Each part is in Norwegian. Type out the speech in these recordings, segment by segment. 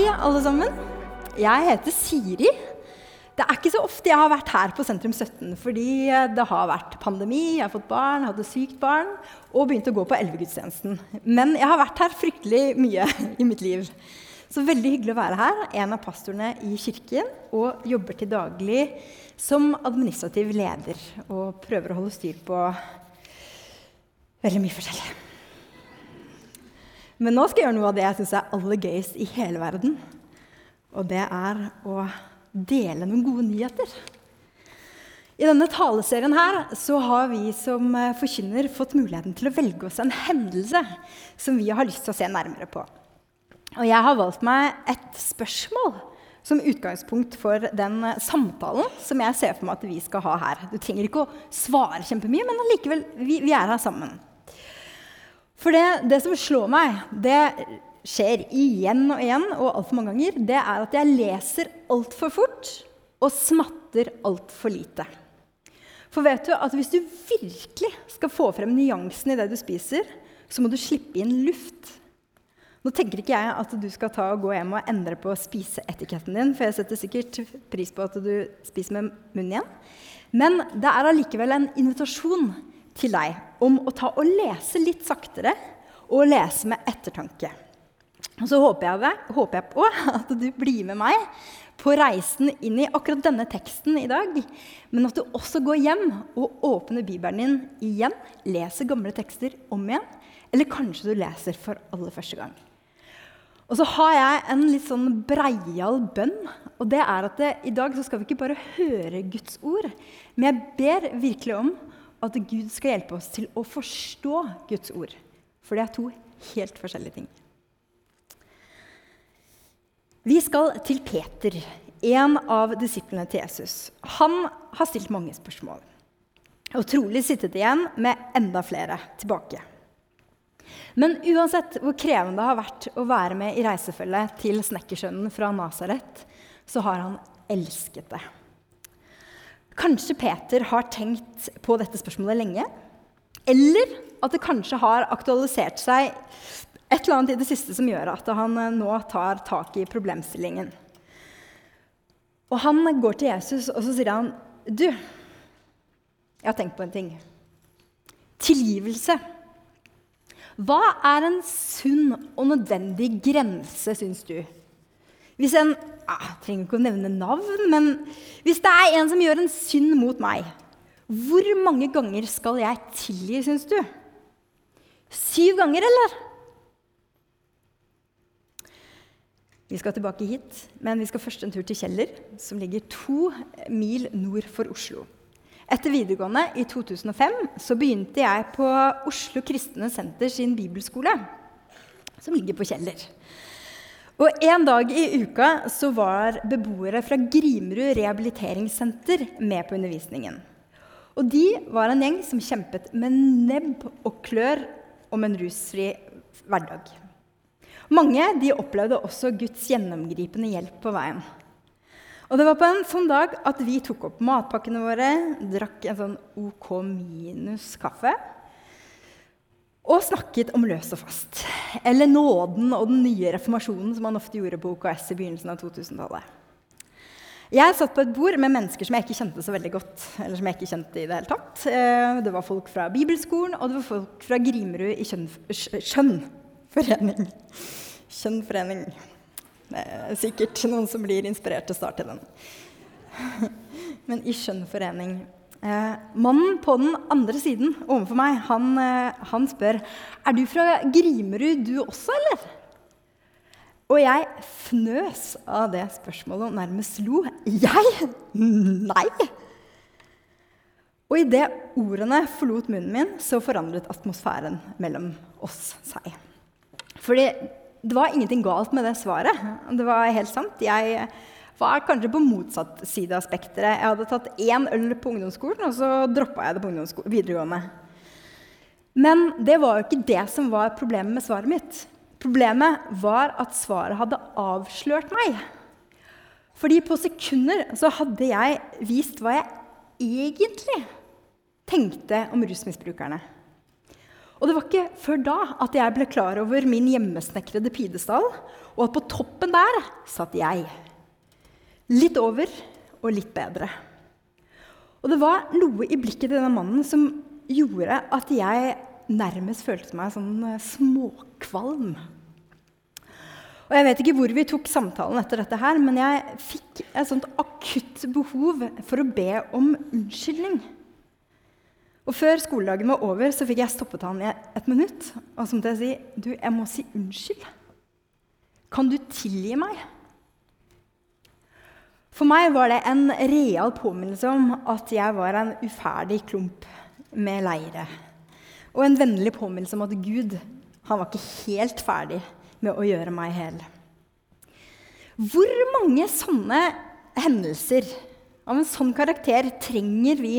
Hei, alle sammen. Jeg heter Siri. Det er ikke så ofte jeg har vært her på Sentrum 17, fordi det har vært pandemi, jeg har fått barn, hadde sykt barn og begynt å gå på elvegudstjenesten. Men jeg har vært her fryktelig mye i mitt liv. Så veldig hyggelig å være her. En av pastorene i kirken og jobber til daglig som administrativ leder og prøver å holde styr på veldig mye forskjellig. Men nå skal jeg gjøre noe av det jeg syns er aller gøyest i hele verden. Og det er å dele noen gode nyheter. I denne taleserien her så har vi som eh, forkynner fått muligheten til å velge oss en hendelse som vi har lyst til å se nærmere på. Og jeg har valgt meg et spørsmål som utgangspunkt for den samtalen som jeg ser for meg at vi skal ha her. Du trenger ikke å svare kjempemye, men allikevel, vi, vi er her sammen. For det, det, som slår meg, det skjer igjen og igjen og altfor mange ganger, det er at jeg leser altfor fort og smatter altfor lite. For vet du at hvis du virkelig skal få frem nyansene i det du spiser, så må du slippe inn luft. Nå tenker ikke jeg at du skal ta og gå hjem og endre på spiseetiketten din, for jeg setter sikkert pris på at du spiser med munnen igjen. Men det er allikevel en invitasjon til deg om å ta og lese litt saktere og lese med ettertanke. Og så håper jeg, håper jeg på at du blir med meg på reisen inn i akkurat denne teksten i dag. Men at du også går hjem og åpner Bibelen din igjen, leser gamle tekster om igjen. Eller kanskje du leser for aller første gang. Og så har jeg en litt sånn breial bønn. Og det er at det, i dag så skal vi ikke bare høre Guds ord, men jeg ber virkelig om at Gud skal hjelpe oss til å forstå Guds ord. For det er to helt forskjellige ting. Vi skal til Peter, en av disiplene til Jesus. Han har stilt mange spørsmål og trolig sittet igjen med enda flere tilbake. Men uansett hvor krevende det har vært å være med i reisefølget til snekkersønnen fra Nasaret, så har han elsket det. Kanskje Peter har tenkt på dette spørsmålet lenge. Eller at det kanskje har aktualisert seg et eller annet i det siste som gjør at han eh, nå tar tak i problemstillingen. Og Han går til Jesus og så sier han, 'Du, jeg har tenkt på en ting. Tilgivelse. Hva er en sunn og nødvendig grense, syns du? Hvis en jeg trenger ikke å nevne navn, men hvis det er en som gjør en synd mot meg, hvor mange ganger skal jeg tilgi, syns du? Syv ganger, eller? Vi skal tilbake hit, men vi skal først en tur til Kjeller, som ligger to mil nord for Oslo. Etter videregående i 2005 så begynte jeg på Oslo Kristne Senter sin bibelskole, som ligger på Kjeller. Og En dag i uka så var beboere fra Grimrud rehabiliteringssenter med på undervisningen. Og De var en gjeng som kjempet med nebb og klør om en rusfri hverdag. Mange de opplevde også Guds gjennomgripende hjelp på veien. Og det var på en sånn dag at vi tok opp matpakkene våre, drakk en sånn OK minus kaffe og snakket om løs og fast. Eller nåden og den nye reformasjonen, som man ofte gjorde på OKS i begynnelsen av 2000-tallet. Jeg satt på et bord med mennesker som jeg ikke kjente så veldig godt. eller som jeg ikke kjente i Det hele tatt. Eh, det var folk fra bibelskolen, og det var folk fra Grimerud i Kjønnforening. Kjønnforening. Det er sikkert noen som blir inspirert til å starte den. Men i skjønnforening. Eh, mannen på den andre siden overfor meg, han, eh, han, spør er du fra Grimerud du også, eller? Og jeg fnøs av det spørsmålet og nærmest lo. Jeg? Nei! Og idet ordene forlot munnen min, så forandret atmosfæren mellom oss seg. Fordi det var ingenting galt med det svaret. Det var helt sant. Jeg var kanskje på motsatt side av spekteret. Jeg hadde tatt én øl på ungdomsskolen, og så droppa jeg det på videregående. Men det var jo ikke det som var problemet med svaret mitt. Problemet var at svaret hadde avslørt meg. Fordi på sekunder så hadde jeg vist hva jeg egentlig tenkte om rusmisbrukerne. Og det var ikke før da at jeg ble klar over min hjemmesnekrede pidestall, og at på toppen der satt jeg. Litt over og litt bedre. Og det var noe i blikket til denne mannen som gjorde at jeg nærmest følte meg sånn småkvalm. Og Jeg vet ikke hvor vi tok samtalen etter dette, her, men jeg fikk et sånt akutt behov for å be om unnskyldning. Og Før skoledagen var over, så fikk jeg stoppet han i et minutt. Og så måtte jeg si du, jeg må si unnskyld. Kan du tilgi meg? For meg var det en real påminnelse om at jeg var en uferdig klump med leire. Og en vennlig påminnelse om at Gud han var ikke helt ferdig med å gjøre meg hel. Hvor mange sånne hendelser av en sånn karakter trenger vi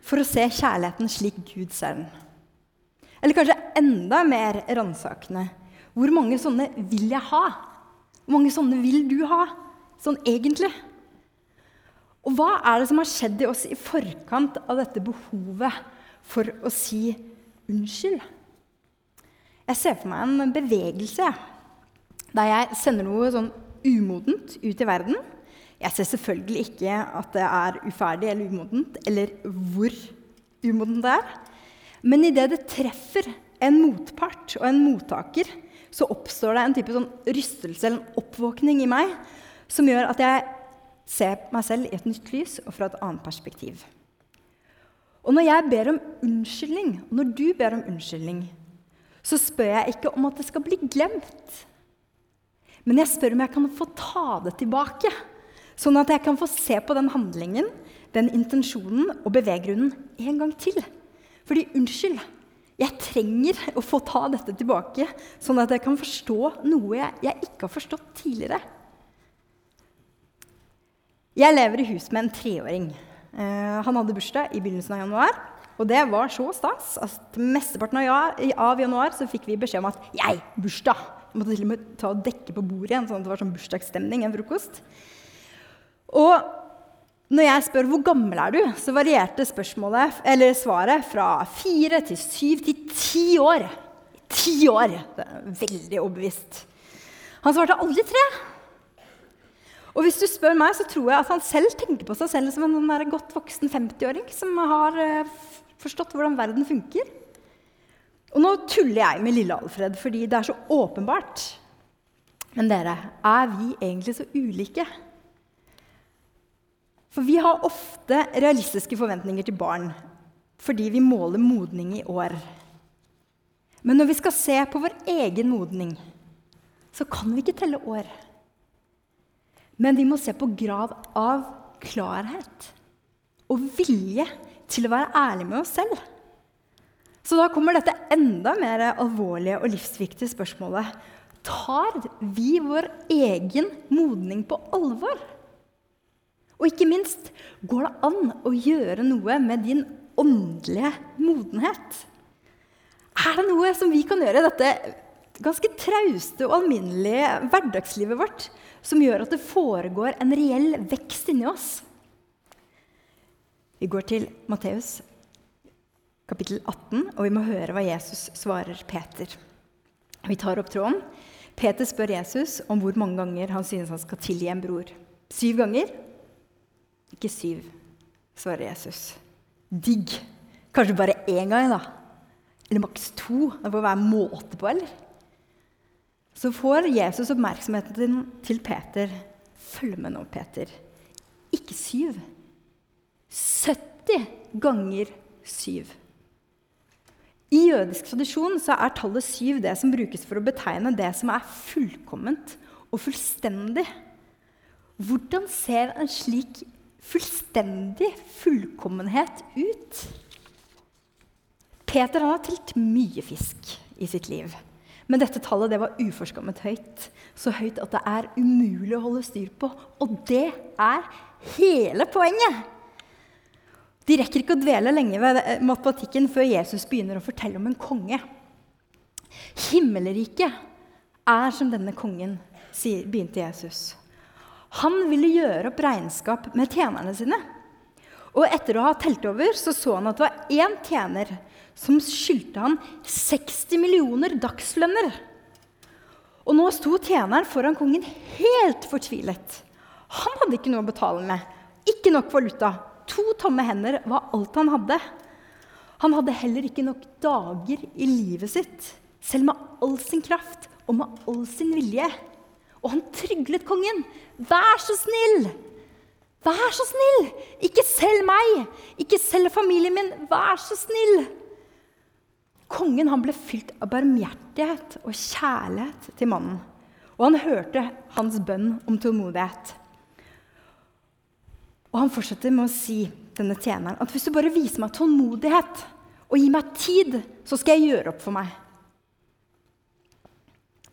for å se kjærligheten slik Gud ser den? Eller kanskje enda mer ransakende hvor mange sånne vil jeg ha? Hvor mange sånne vil du ha, sånn egentlig? Og hva er det som har skjedd i oss i forkant av dette behovet for å si unnskyld? Jeg ser for meg en bevegelse der jeg sender noe sånn umodent ut i verden. Jeg ser selvfølgelig ikke at det er uferdig eller umodent, eller hvor umodent det er. Men idet det treffer en motpart og en mottaker, så oppstår det en type sånn rystelse eller en oppvåkning i meg som gjør at jeg ser meg selv i et nytt lys og fra et annet perspektiv. Og når jeg ber om unnskyldning, og når du ber om unnskyldning, så spør jeg ikke om at det skal bli glemt. Men jeg spør om jeg kan få ta det tilbake, sånn at jeg kan få se på den handlingen, den intensjonen og beveggrunnen en gang til. Fordi unnskyld, jeg trenger å få ta dette tilbake, sånn at jeg kan forstå noe jeg, jeg ikke har forstått tidligere. Jeg lever i hus med en treåring. Eh, han hadde bursdag i begynnelsen av januar. Og det var så stas at mesteparten av januar så fikk vi beskjed om at jeg, bursdag! Jeg måtte til og med ta og dekke på bordet igjen, sånn at det var sånn bursdagsstemning. en frokost. Og når jeg spør hvor gammel er du, så varierte spørsmålet, eller svaret fra fire til syv til ti år. Ti år! Det er veldig overbevist. Han svarte aldri tre. Og hvis du spør meg, så tror jeg at han selv tenker på seg selv som en sånn godt voksen 50-åring som har uh, forstått hvordan verden funker. Og nå tuller jeg med lille Alfred fordi det er så åpenbart. Men dere, er vi egentlig så ulike? For vi har ofte realistiske forventninger til barn fordi vi måler modning i år. Men når vi skal se på vår egen modning, så kan vi ikke telle år. Men vi må se på grad av klarhet og vilje til å være ærlig med oss selv. Så da kommer dette enda mer alvorlige og livsviktige spørsmålet. Tar vi vår egen modning på alvor? Og ikke minst, går det an å gjøre noe med din åndelige modenhet? Er det noe som vi kan gjøre i dette ganske trauste og alminnelige hverdagslivet vårt som gjør at det foregår en reell vekst inni oss. Vi går til Matteus kapittel 18, og vi må høre hva Jesus svarer Peter. Vi tar opp tråden. Peter spør Jesus om hvor mange ganger han synes han skal tilgi en bror. Syv ganger? Ikke syv, svarer Jesus. Digg. Kanskje bare én gang, da. Eller maks to. Det får være måte på, eller? Så får Jesus oppmerksomheten din til Peter. Følg med nå, Peter. Ikke syv. 70 ganger syv. I jødisk tradisjon så er tallet syv det som brukes for å betegne det som er fullkomment og fullstendig. Hvordan ser en slik fullstendig fullkommenhet ut? Peter har telt mye fisk i sitt liv. Men dette tallet det var uforskammet høyt. Så høyt at det er umulig å holde styr på. Og det er hele poenget! De rekker ikke å dvele lenge ved matematikken før Jesus begynner å fortelle om en konge. Himmelriket er som denne kongen, begynte Jesus. Han ville gjøre opp regnskap med tjenerne sine. Og etter å ha telt over så, så han at det var én tjener som skyldte han 60 millioner dagslønner. Og nå sto tjeneren foran kongen helt fortvilet. Han hadde ikke noe å betale med. Ikke nok valuta. To tomme hender var alt han hadde. Han hadde heller ikke nok dager i livet sitt, selv med all sin kraft og med all sin vilje. Og han tryglet kongen. Vær så snill! Vær så snill! Ikke selg meg! Ikke selg familien min! Vær så snill! Kongen ble fylt av barmhjertighet og kjærlighet til mannen. Og han hørte hans bønn om tålmodighet. Og han fortsetter med å si denne tjeneren at hvis du bare viser meg tålmodighet og gir meg tid, så skal jeg gjøre opp for meg.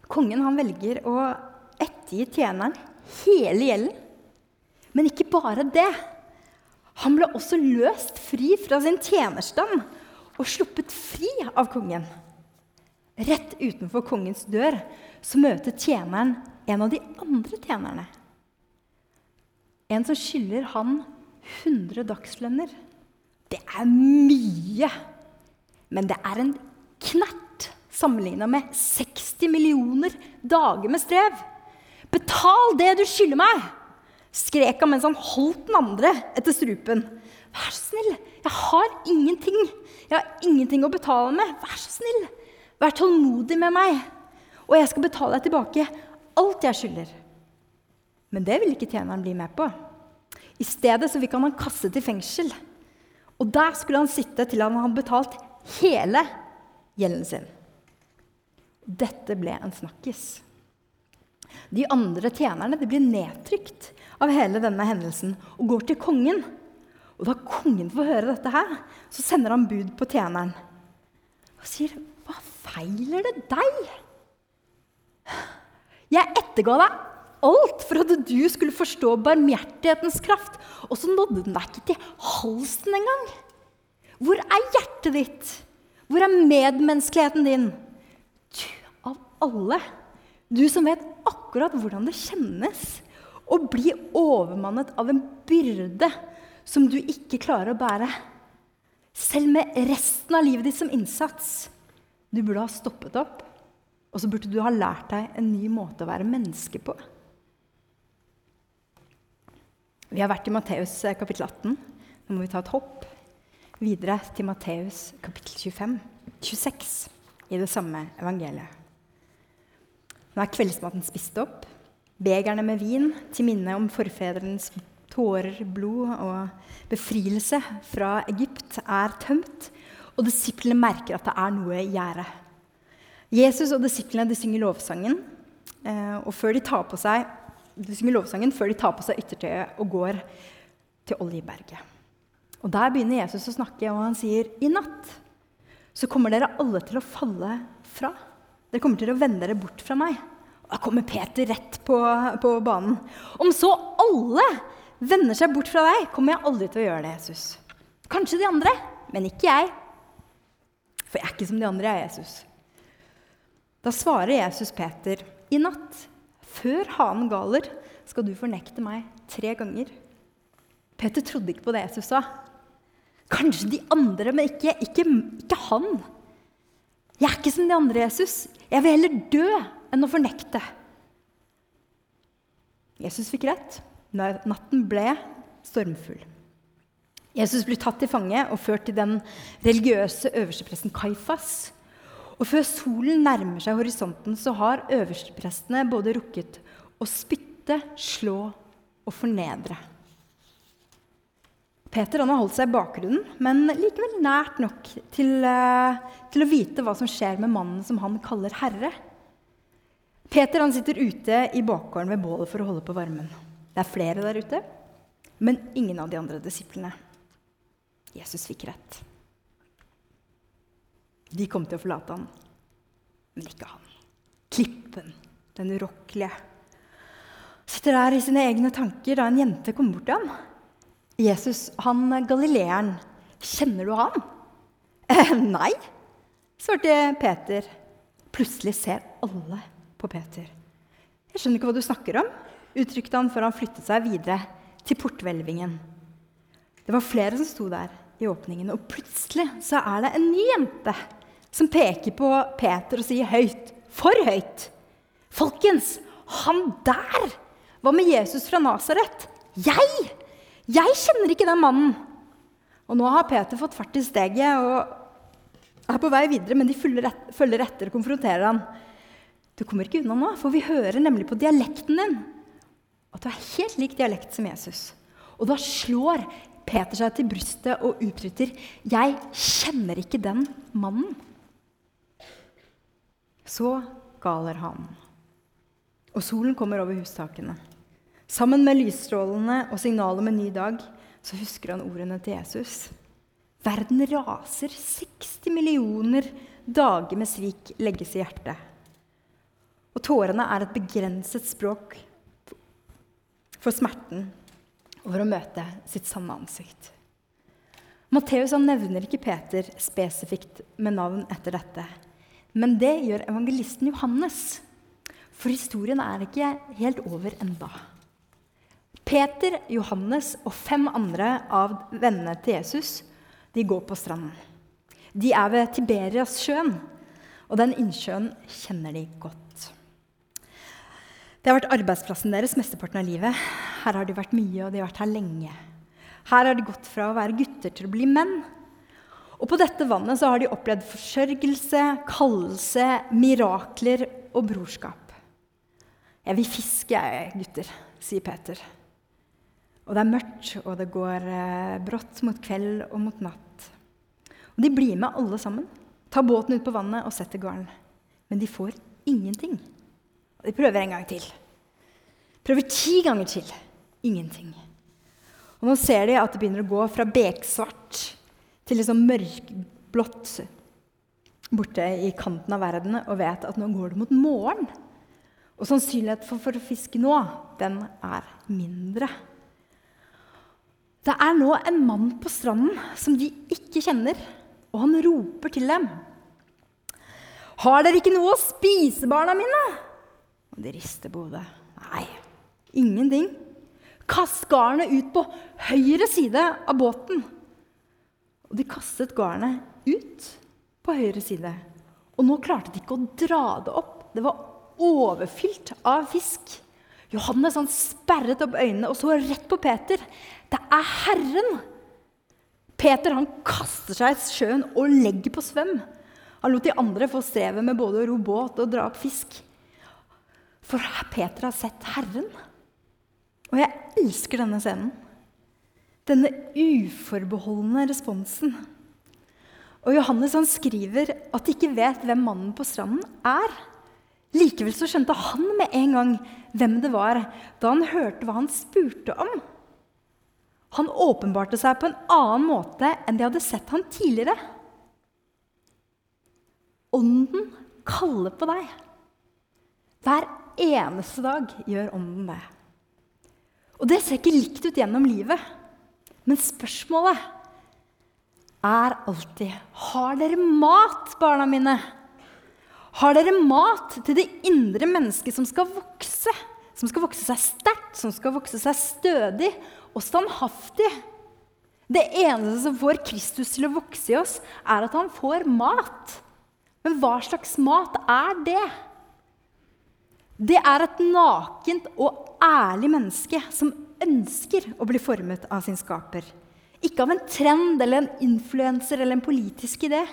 Kongen han velger å ettergi tjeneren hele gjelden. Men ikke bare det. Han ble også løst fri fra sin tjenerstand og sluppet fri av kongen. Rett utenfor kongens dør så møter tjeneren en av de andre tjenerne. En som skylder han 100 dagslønner. Det er mye, men det er en knert sammenligna med 60 millioner dager med strev. Betal det du skylder meg! skrek han mens han holdt den andre etter strupen. Vær så snill, jeg har ingenting. Jeg har ingenting å betale med. Vær så snill, vær tålmodig med meg, og jeg skal betale deg tilbake alt jeg skylder. Men det vil ikke tjeneren bli med på. I stedet så fikk han han kastet i fengsel. Og der skulle han sitte til han hadde betalt hele gjelden sin. Dette ble en snakkis. De andre tjenerne de blir nedtrykt av hele denne hendelsen og går til kongen. Og da kongen får høre dette, her, så sender han bud på tjeneren og sier, 'Hva feiler det deg?' 'Jeg etterga deg alt for at du skulle forstå barmhjertighetens kraft.' 'Og så nådde den deg ikke til halsen engang.' 'Hvor er hjertet ditt? Hvor er medmenneskeligheten din?' Du av alle, du som vet akkurat hvordan det kjennes å bli overmannet av en byrde som du ikke klarer å bære. Selv med resten av livet ditt som innsats. Du burde ha stoppet opp, og så burde du ha lært deg en ny måte å være menneske på. Vi har vært i Matteus eh, kapittel 18. Nå må vi ta et hopp videre til Matteus kapittel 25, 26 i det samme evangeliet. Nå er kveldsmaten spist opp. Begerne med vin til minne om forfedrenes tårer, blod og befrielse fra Egypt er tømt, og disiplene merker at det er noe i gjære. Jesus og disiplene de synger lovsangen, eh, og før de tar på seg de synger lovsangen før de tar på seg yttertøyet og går til Oljeberget. Og Der begynner Jesus å snakke, og han sier i natt så kommer dere alle til å falle fra. Dere kommer til å vende dere bort fra meg. Da kommer Peter rett på, på banen. Om så alle vender seg bort fra deg, kommer jeg aldri til å gjøre det, Jesus. Kanskje de andre, men ikke jeg. For jeg er ikke som de andre, jeg, Jesus. Da svarer Jesus Peter, i natt før hanen galer, skal du fornekte meg tre ganger. Peter trodde ikke på det Jesus sa. Kanskje de andre, men ikke, ikke, ikke han. Jeg er ikke som de andre, Jesus. Jeg vil heller dø enn å fornekte. Jesus fikk rett. Natten ble stormfull. Jesus blir tatt til fange og ført til den religiøse øverstepresten Kaifas. Og før solen nærmer seg horisonten, så har øversteprestene både rukket å spytte, slå og fornedre. Peter han har holdt seg i bakgrunnen, men likevel nært nok til, uh, til, å vite hva som skjer med mannen som han kaller herre. Peter han sitter ute i bakgården ved bålet for å holde på varmen. Det er flere der ute, men ingen av de andre disiplene. Jesus fikk rett. De kom til å forlate ham, men ikke han. Klippen, den urokkelige. Sitter der i sine egne tanker da en jente kommer bort til ham. Jesus, han galileeren, kjenner du han? Eh, nei, svarte Peter. Plutselig ser alle på Peter. Jeg skjønner ikke hva du snakker om, uttrykte han før han flyttet seg videre til porthvelvingen. Det var flere som sto der. i åpningen, og plutselig så er det en ny jente som peker på Peter og sier høyt, for høyt. Folkens, han der var med Jesus fra Nasaret. Jeg! Jeg kjenner ikke den mannen. Og nå har Peter fått fart i steget og er på vei videre, men de følger etter og konfronterer han. Du kommer ikke unna nå, for vi hører nemlig på dialekten din at du er helt lik dialekt som Jesus. Og da slår Peter seg til brystet og utbryter, 'Jeg kjenner ikke den mannen'. Så galer han. Og solen kommer over hustakene. Sammen med lysstrålene og signalet med ny dag så husker han ordene til Jesus. Verden raser. 60 millioner dager med svik legges i hjertet. Og tårene er et begrenset språk for smerten og for å møte sitt sanne ansikt. Matteus nevner ikke Peter spesifikt med navn etter dette. Men det gjør evangelisten Johannes. For historien er ikke helt over enda. Peter, Johannes og fem andre av vennene til Jesus de går på stranden. De er ved Tiberias-sjøen, og den innsjøen kjenner de godt. Det har vært arbeidsplassen deres mesteparten av livet. Her har de vært mye, og de har vært her lenge. Her har de gått fra å være gutter til å bli menn. Og på dette vannet så har de opplevd forsørgelse, kallelse, mirakler og brorskap. Jeg vil fiske, jeg, gutter, sier Peter. Og det er mørkt, og det går eh, brått mot kveld og mot natt. Og De blir med alle sammen. Tar båten ut på vannet og setter garn. Men de får ingenting. De prøver en gang til. Prøver ti ganger til. Ingenting. Og nå ser de at det begynner å gå fra beksvart til liksom mørkblått borte i kanten av verden, og vet at nå går det mot morgen. Og sannsynligheten for, for å fiske nå, den er mindre. Det er nå en mann på stranden som de ikke kjenner, og han roper til dem. Har dere ikke noe å spise, barna mine? De rister på hodet. Nei, ingenting. Kast garnet ut på høyre side av båten. Og de kastet garnet ut på høyre side. Og nå klarte de ikke å dra det opp. Det var overfylt av fisk. Johannes han sperret opp øynene og så rett på Peter. Det er Herren! Peter han kaster seg i sjøen og legger på svøm. Han lot de andre få strevet med både å ro båt og dra opp fisk. For Peter har sett Herren. Og jeg elsker denne scenen. Denne uforbeholdne responsen. Og Johannes han skriver at de ikke vet hvem mannen på stranden er. Likevel så skjønte han med en gang hvem det var, da han hørte hva han spurte om. Han åpenbarte seg på en annen måte enn de hadde sett han tidligere. Ånden kaller på deg. Hver eneste dag gjør ånden det. Og det ser ikke likt ut gjennom livet. Men spørsmålet er alltid Har dere mat, barna mine? Har dere mat til det indre mennesket som skal vokse? Som skal vokse seg sterkt, som skal vokse seg stødig og standhaftig? Det eneste som får Kristus til å vokse i oss, er at han får mat. Men hva slags mat er det? Det er et nakent og ærlig menneske som ønsker å bli formet av sin skaper. Ikke av en trend eller en influenser eller en politisk idé.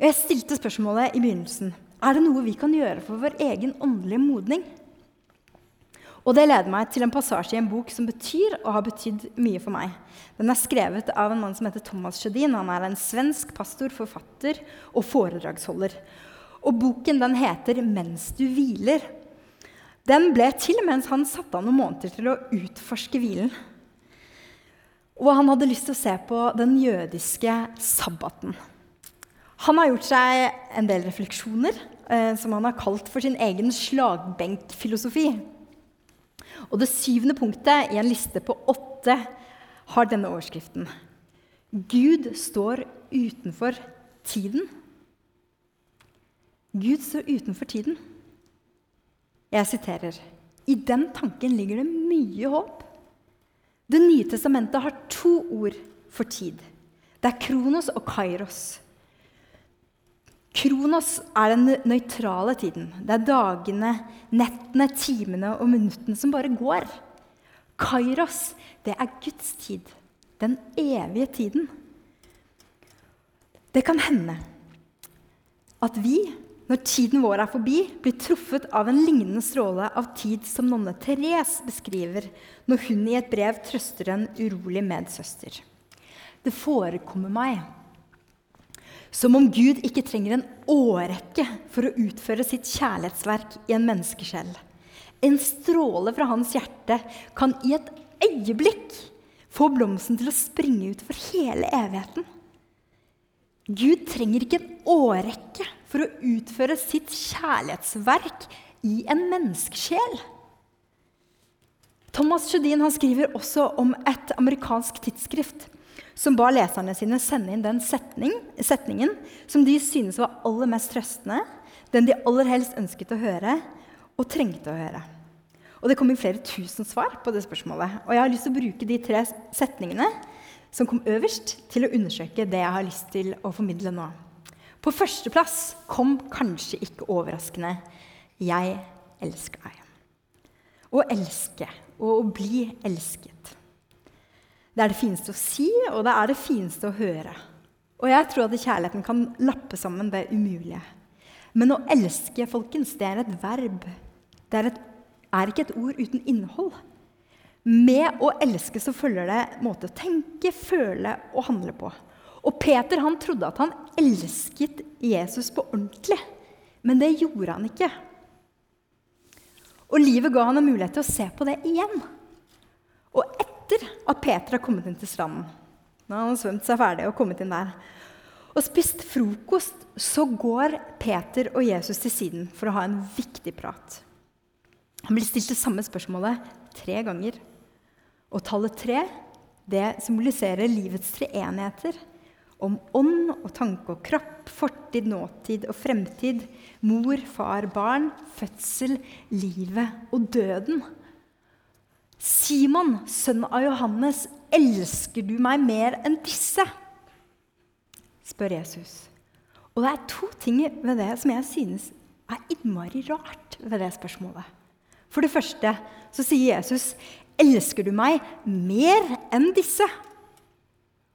Jeg stilte spørsmålet i begynnelsen er det noe vi kan gjøre for vår egen åndelige modning. Og det leder meg til en passasje i en bok som betyr og har betydd mye for meg. Den er skrevet av en mann som heter Thomas Sjødin. Han er en svensk pastor, forfatter og foredragsholder. Og boken den heter 'Mens du hviler'. Den ble til mens han satte av noen måneder til å utforske hvilen. Og han hadde lyst til å se på den jødiske sabbaten. Han har gjort seg en del refleksjoner eh, som han har kalt for sin egen slagbenkfilosofi. Og det syvende punktet i en liste på åtte har denne overskriften. Gud står utenfor tiden. Gud står utenfor tiden. Jeg siterer I den tanken ligger det mye håp. Det nye testamentet har to ord for tid. Det er kronos og kairos. Kronos er den nøytrale tiden. Det er dagene, nettene, timene og minuttene som bare går. Kairos, det er Guds tid. Den evige tiden. Det kan hende at vi, når tiden vår er forbi, blir truffet av en lignende stråle av tid som nonne Therese beskriver når hun i et brev trøster en urolig medsøster. Det forekommer meg som om Gud ikke trenger en årrekke for å utføre sitt kjærlighetsverk i en menneskesjel. En stråle fra hans hjerte kan i et øyeblikk få blomsten til å springe ut for hele evigheten. Gud trenger ikke en årrekke for å utføre sitt kjærlighetsverk i en menneskesjel. Thomas Judin skriver også om et amerikansk tidsskrift som ba leserne sine sende inn den setning, setningen som de synes var aller mest trøstende, den de aller helst ønsket å høre og trengte å høre. Og Det kom inn flere tusen svar på det spørsmålet. Og jeg har lyst til å bruke de tre setningene som kom øverst, til å undersøke det jeg har lyst til å formidle nå. På førsteplass kom kanskje ikke overraskende 'Jeg elsker deg'. Å elske og å bli elsket. Det er det fineste å si, og det er det fineste å høre. Og jeg tror at kjærligheten kan lappe sammen det umulige. Men å elske, folkens, det er et verb. Det er, et, er ikke et ord uten innhold. Med å elske så følger det måte å tenke, føle og handle på. Og Peter han trodde at han elsket Jesus på ordentlig, men det gjorde han ikke. Og livet ga han en mulighet til å se på det igjen. Og etter at Peter har kommet inn til stranden. Han har svømt seg ferdig og kommet inn der. Og spist frokost, så går Peter og Jesus til siden for å ha en viktig prat. Han blir stilt det samme spørsmålet tre ganger. Og tallet tre det symboliserer livets tre enheter. Om ånd og tanke og kropp, fortid, nåtid og fremtid. Mor, far, barn, fødsel, livet og døden. Simon, sønn av Johannes, elsker du meg mer enn disse? spør Jesus. Og det er to ting ved det som jeg synes er innmari rart ved det spørsmålet. For det første så sier Jesus, 'Elsker du meg mer enn disse?'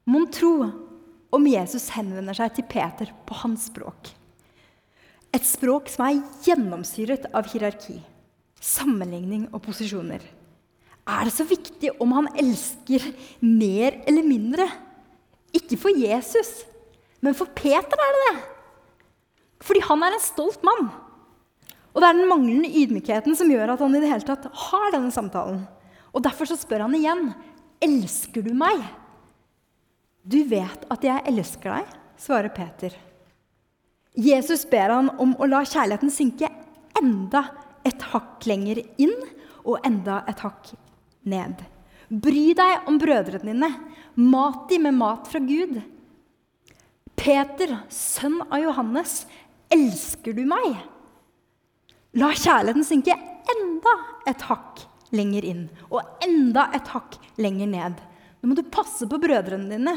Mon tro om Jesus henvender seg til Peter på hans språk. Et språk som er gjennomsyret av hierarki, sammenligning og posisjoner. Er det så viktig om han elsker mer eller mindre? Ikke for Jesus, men for Peter er det det. Fordi han er en stolt mann. Og det er den manglende ydmykheten som gjør at han i det hele tatt har denne samtalen. Og Derfor så spør han igjen, 'Elsker du meg?' 'Du vet at jeg elsker deg', svarer Peter. Jesus ber han om å la kjærligheten synke enda et hakk lenger inn og enda et hakk ned. Bry deg om brødrene dine. Mat dem med mat fra Gud. Peter, sønn av Johannes, elsker du meg? La kjærligheten synke enda et hakk lenger inn og enda et hakk lenger ned. Nå må du passe på brødrene dine.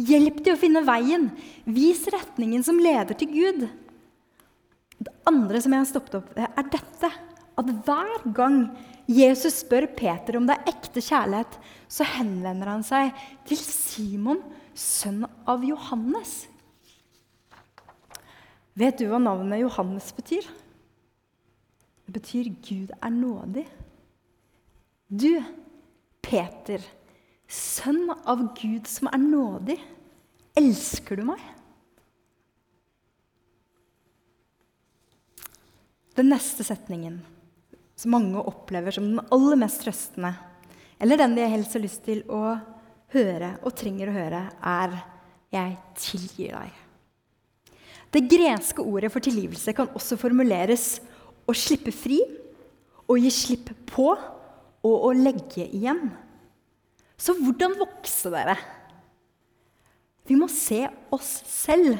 Hjelp dem å finne veien. Vis retningen som leder til Gud. Det andre som jeg har stoppet opp, er dette. At hver gang Jesus spør Peter om det er ekte kjærlighet, så henvender han seg til Simon, sønn av Johannes. Vet du hva navnet Johannes betyr? Det betyr 'Gud er nådig'. Du, Peter, sønn av Gud som er nådig, elsker du meg? Den neste setningen som mange opplever som den aller mest trøstende, eller den de helst har lyst til å høre og trenger å høre, er 'Jeg tilgir deg'. Det greske ordet for tilgivelse kan også formuleres å slippe fri, å gi slipp på og å legge igjen. Så hvordan vokse dere? Vi må se oss selv,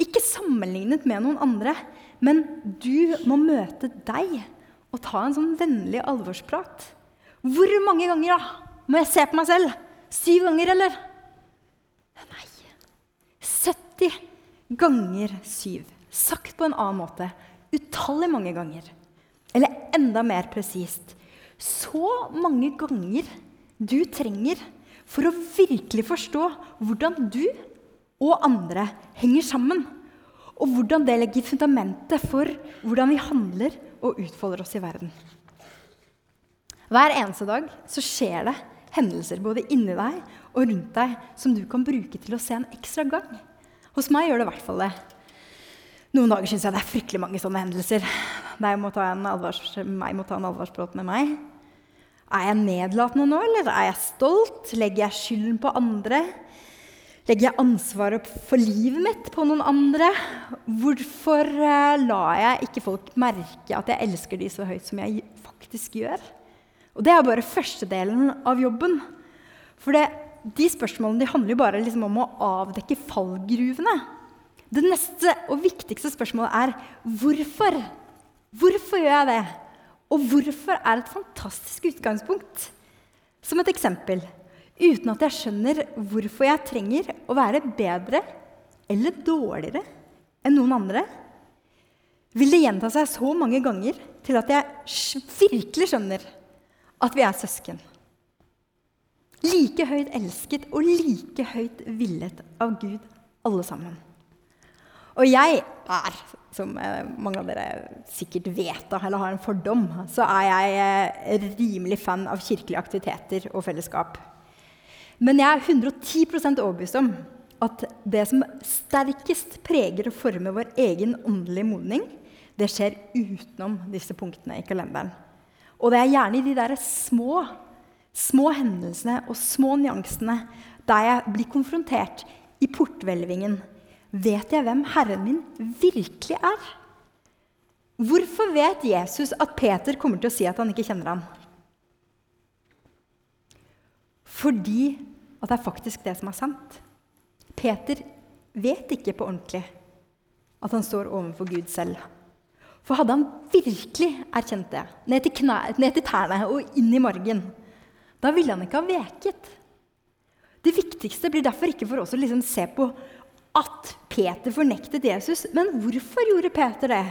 ikke sammenlignet med noen andre. Men du må møte deg og ta en sånn vennlig alvorsprat. Hvor mange ganger da? må jeg se på meg selv? Syv ganger, eller? Nei, 70 ganger syv. Sagt på en annen måte utallig mange ganger. Eller enda mer presist så mange ganger du trenger for å virkelig forstå hvordan du og andre henger sammen, og hvordan det legger fundamentet for hvordan vi handler og utfolder oss i verden. Hver eneste dag så skjer det hendelser både inni deg og rundt deg som du kan bruke til å se en ekstra gang. Hos meg gjør det i hvert fall det. Noen dager syns jeg det er fryktelig mange sånne hendelser. Må meg må ta en alvorsprat med meg. Er jeg nedlatende nå, eller er jeg stolt? Legger jeg skylden på andre? Legger jeg ansvaret for livet mitt på noen andre? Hvorfor uh, lar jeg ikke folk merke at jeg elsker de så høyt som jeg faktisk gjør? Og det er bare første delen av jobben. For det, de spørsmålene de handler jo bare liksom om å avdekke fallgruvene. Det neste og viktigste spørsmålet er hvorfor. Hvorfor gjør jeg det? Og hvorfor er et fantastisk utgangspunkt. Som et eksempel uten at jeg skjønner hvorfor jeg trenger å være bedre eller dårligere enn noen andre, vil det gjenta seg så mange ganger til at jeg virkelig skjønner at vi er søsken. Like høyt elsket og like høyt villet av Gud, alle sammen. Og jeg er, som eh, mange av dere sikkert vet eller har en fordom, så er jeg eh, rimelig fan av kirkelige aktiviteter og fellesskap. Men jeg er 110 overbevist om at det som sterkest preger og former vår egen åndelige modning, det skjer utenom disse punktene i kalenderen. Og det er gjerne i de der små, små hendelsene og små nyansene der jeg blir konfrontert i porthvelvingen. Vet jeg hvem Herren min virkelig er? Hvorfor vet Jesus at Peter kommer til å si at han ikke kjenner ham? Fordi at det er faktisk det som er sant. Peter vet ikke på ordentlig at han står overfor Gud selv. For hadde han virkelig erkjent det, ned til, knæ, ned til tærne og inn i margen, da ville han ikke ha veket. Det viktigste blir derfor ikke for oss å liksom se på at Peter fornektet Jesus. Men hvorfor gjorde Peter det?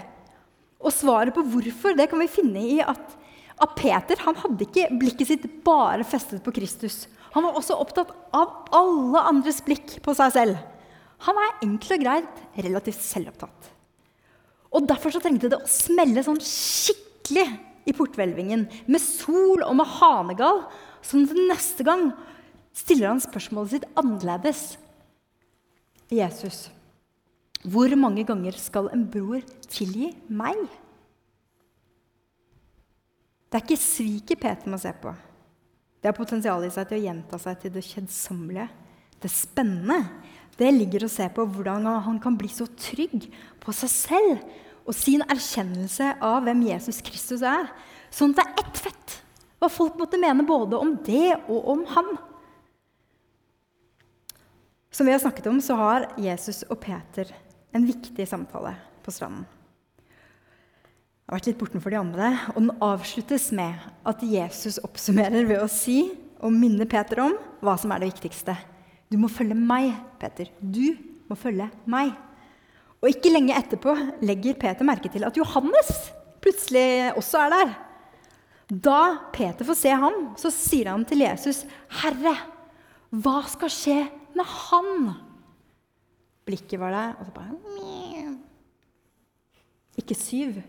Og svaret på hvorfor det kan vi finne i at, at Peter han hadde ikke blikket sitt bare festet på Kristus. Han var også opptatt av alle andres blikk på seg selv. Han er enkelt og greit relativt selvopptatt. Og Derfor så trengte det å smelle sånn skikkelig i porthvelvingen, med sol og med hanegal, sånn at neste gang stiller han spørsmålet sitt annerledes. Jesus, hvor mange ganger skal en bror tilgi meg? Det er ikke sviket Peter må se på. Det har potensial i seg til å gjenta seg til det kjedsommelige, det spennende, det ligger å se på hvordan han kan bli så trygg på seg selv og sin erkjennelse av hvem Jesus Kristus er. Sånn at det er ett fett hva folk måtte mene både om det og om ham. Som vi har snakket om, så har Jesus og Peter en viktig samtale på stranden. Jeg har vært litt bortenfor de andre, og den avsluttes med at Jesus oppsummerer ved å si og minne Peter om hva som er det viktigste. Du må følge meg, Peter. Du må følge meg. Og ikke lenge etterpå legger Peter merke til at Johannes plutselig også er der. Da Peter får se ham, så sier han til Jesus, 'Herre, hva skal skje med han?' Blikket var der, og så bare Ikke syv,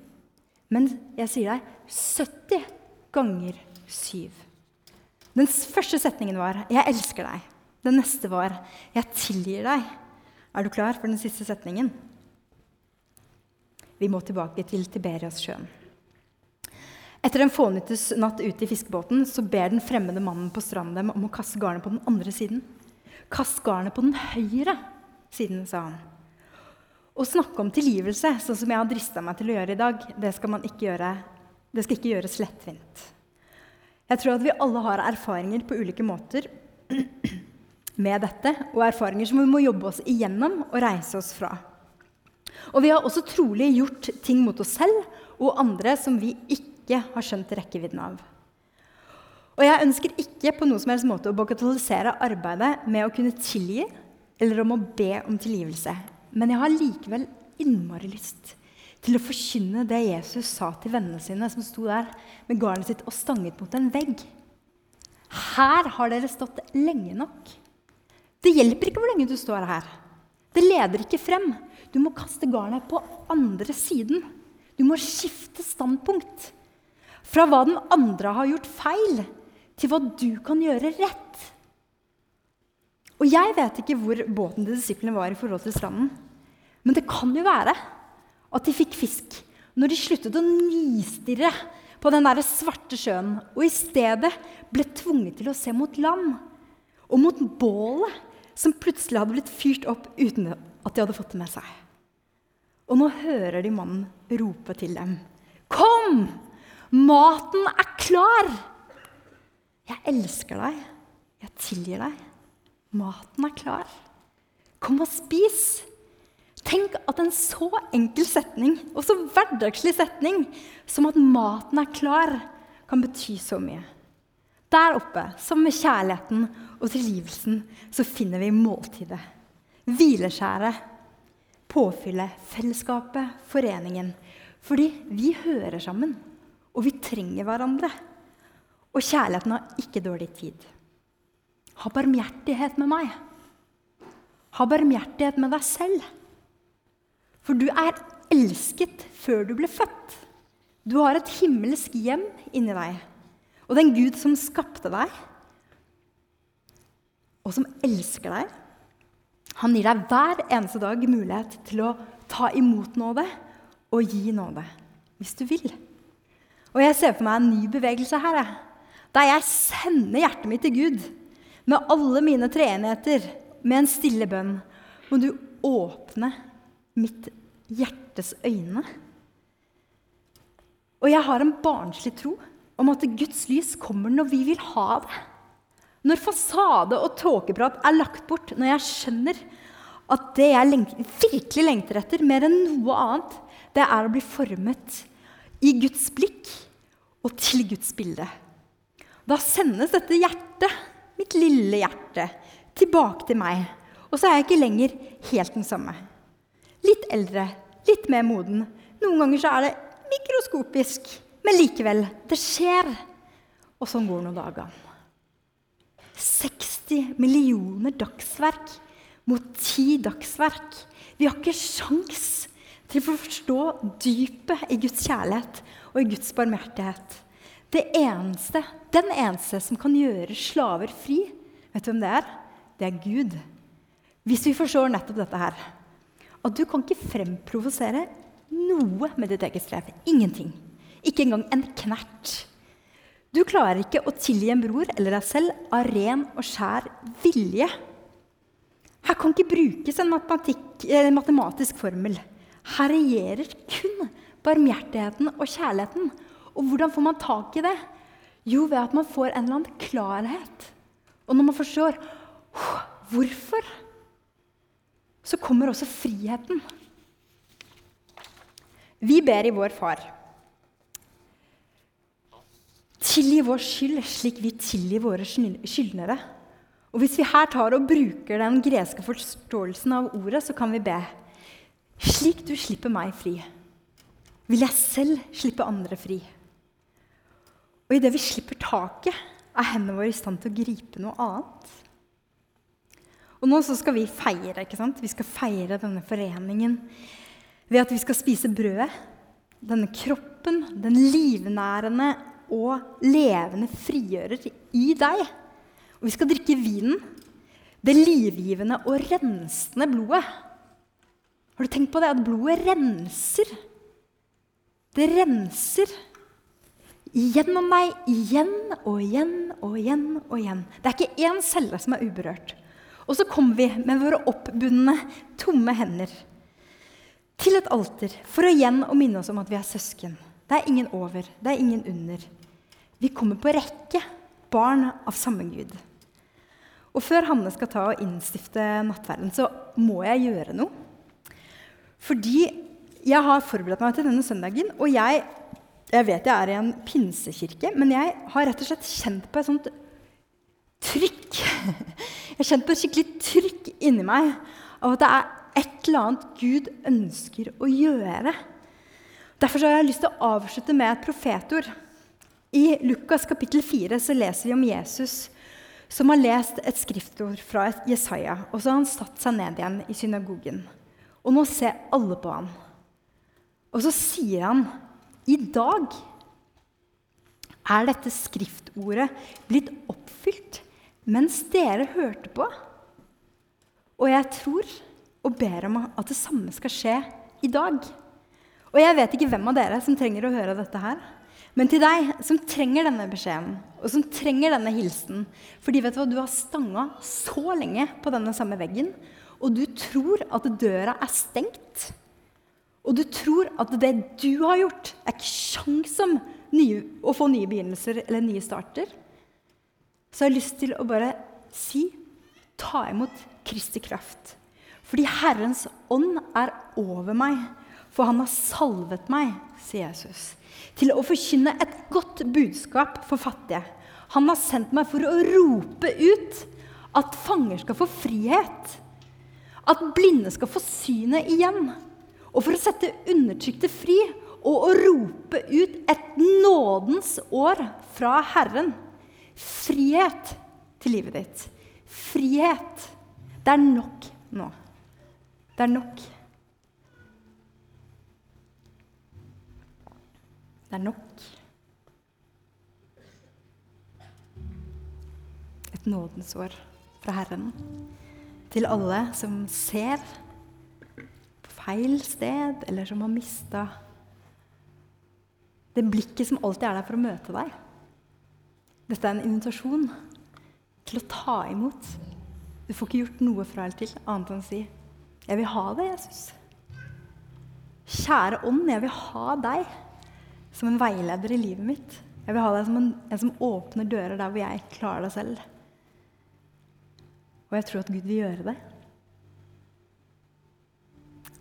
men jeg sier deg 70 ganger syv. Den første setningen var 'Jeg elsker deg'. Den neste var 'Jeg tilgir deg'. Er du klar for den siste setningen? Vi må tilbake til Tiberiassjøen. Etter en fånyttes natt ute i fiskebåten så ber den fremmede mannen på stranden dem om å kaste garnet på den andre siden. Kast garnet på den høyre siden, sa han. Å snakke om tilgivelse, sånn som jeg har drista meg til å gjøre i dag, det skal, ikke gjøre, det skal ikke gjøres lettvint. Jeg tror at vi alle har erfaringer på ulike måter med dette, og erfaringer som vi må jobbe oss igjennom og reise oss fra. Og vi har også trolig gjort ting mot oss selv og andre som vi ikke har skjønt rekkevidden av. Og jeg ønsker ikke på noen som helst måte å bagatellisere arbeidet med å kunne tilgi eller om å be om tilgivelse. Men jeg har likevel innmari lyst til å forkynne det Jesus sa til vennene sine som sto der med garnet sitt og stanget mot en vegg. Her har dere stått lenge nok. Det hjelper ikke hvor lenge du står her. Det leder ikke frem. Du må kaste garnet på andre siden. Du må skifte standpunkt. Fra hva den andre har gjort feil, til hva du kan gjøre rett. Og jeg vet ikke hvor båten til disiplene var i forhold til stranden. Men det kan jo være at de fikk fisk når de sluttet å nistirre på den der svarte sjøen og i stedet ble tvunget til å se mot land og mot bålet som plutselig hadde blitt fyrt opp uten at de hadde fått det med seg. Og nå hører de mannen rope til dem. Kom! Maten er klar! Jeg elsker deg. Jeg tilgir deg. Maten er klar. Kom og spis. Tenk at en så enkel setning, og så hverdagslig setning, som at maten er klar, kan bety så mye. Der oppe, som med kjærligheten og tilgivelsen, så finner vi måltidet. Hvileskjæret, påfyllet, fellesskapet, foreningen. Fordi vi hører sammen, og vi trenger hverandre. Og kjærligheten har ikke dårlig tid. Ha barmhjertighet med meg. Ha barmhjertighet med deg selv. For du er elsket før du ble født. Du har et himmelsk hjem inni deg. Og den Gud som skapte deg, og som elsker deg, han gir deg hver eneste dag mulighet til å ta imot nåde og gi nåde. Hvis du vil. Og jeg ser for meg en ny bevegelse her. Der jeg sender hjertet mitt til Gud med alle mine treenheter, med en stille bønn. Må du åpne mitt hjertes øyne. Og jeg har en barnslig tro om at Guds lys kommer når vi vil ha det. Når fasade og tåkeprat er lagt bort, når jeg skjønner at det jeg lengter, virkelig lengter etter, mer enn noe annet, det er å bli formet i Guds blikk og til Guds bilde. Da sendes dette hjertet, mitt lille hjerte, tilbake til meg. Og så er jeg ikke lenger helt den samme. Litt eldre, litt mer moden. Noen ganger så er det mikroskopisk, men likevel. Det skjer. Og sånn går nå dagene. 60 millioner dagsverk mot 10 dagsverk. Vi har ikke sjans til å forstå dypet i Guds kjærlighet og i Guds barmhjertighet. Det eneste, Den eneste som kan gjøre slaver fri, vet du hvem det er? Det er Gud. Hvis vi forstår nettopp dette her at du kan ikke fremprovosere noe med ditt eget strev. Ingenting. Ikke engang en knert. Du klarer ikke å tilgi en bror eller deg selv av ren og skjær vilje. Her kan ikke brukes en, matematisk formel. Her regjerer kun barmhjertigheten og kjærligheten. Og hvordan får man tak i det? Jo, ved at man får en eller annen klarhet. Og når man forstår hvorfor så kommer også friheten. Vi ber i vår Far. Tilgi vår skyld slik vi tilgir våre skyldnere. Og Hvis vi her tar og bruker den greske forståelsen av ordet, så kan vi be Slik du slipper meg fri, vil jeg selv slippe andre fri. Og idet vi slipper taket, er hendene våre i stand til å gripe noe annet. Og nå skal vi feire. ikke sant? Vi skal feire denne foreningen ved at vi skal spise brødet. Denne kroppen, den livnærende og levende frigjører i deg. Og vi skal drikke vinen. Det livgivende og rensende blodet. Har du tenkt på det? At blodet renser. Det renser gjennom meg igjen og igjen og igjen og igjen. Det er ikke én celle som er uberørt. Og så kommer vi med våre oppbundne, tomme hender til et alter for å igjen å minne oss om at vi er søsken. Det er ingen over, det er ingen under. Vi kommer på rekke, barn av samme Gud. Og før Hanne skal ta og innstifte nattverden, så må jeg gjøre noe. Fordi jeg har forberedt meg til denne søndagen, og jeg, jeg vet jeg er i en pinsekirke, men jeg har rett og slett kjent på et sånt trykk Jeg har kjent på et skikkelig trykk inni meg av at det er et eller annet Gud ønsker å gjøre. Derfor har jeg lyst til å avslutte med et profetord. I Lukas kapittel 4 så leser vi om Jesus som har lest et skriftord fra Jesaja. Og så har han satt seg ned igjen i synagogen. Og nå ser alle på ham. Og så sier han i dag er dette skriftordet blitt oppfylt mens dere hørte på. Og jeg tror og ber om at det samme skal skje i dag. Og jeg vet ikke hvem av dere som trenger å høre dette her. Men til deg som trenger denne beskjeden, og som trenger denne hilsen Fordi vet du hva, du har stanga så lenge på denne samme veggen, og du tror at døra er stengt. Og du tror at det du har gjort, er ikke sjans om å få nye begynnelser eller nye starter. Så jeg har lyst til å bare si ta imot Kristi kraft. Fordi Herrens ånd er over meg, for han har salvet meg, sier Jesus, til å forkynne et godt budskap for fattige. Han har sendt meg for å rope ut at fanger skal få frihet. At blinde skal få synet igjen. Og for å sette undertrykte fri og å rope ut et nådens år fra Herren. Frihet til livet ditt. Frihet. Det er nok nå. Det er nok. Det er nok. Et nådens år fra Herren til alle som ser feil sted, eller som har mista det blikket som alltid er der for å møte deg. Dette er en invitasjon til å ta imot. Du får ikke gjort noe fra eller til annet enn å si 'Jeg vil ha deg, Jesus'. Kjære ånd, jeg vil ha deg som en veileder i livet mitt. Jeg vil ha deg som en, en som åpner dører der hvor jeg klarer det selv. Og jeg tror at Gud vil gjøre det.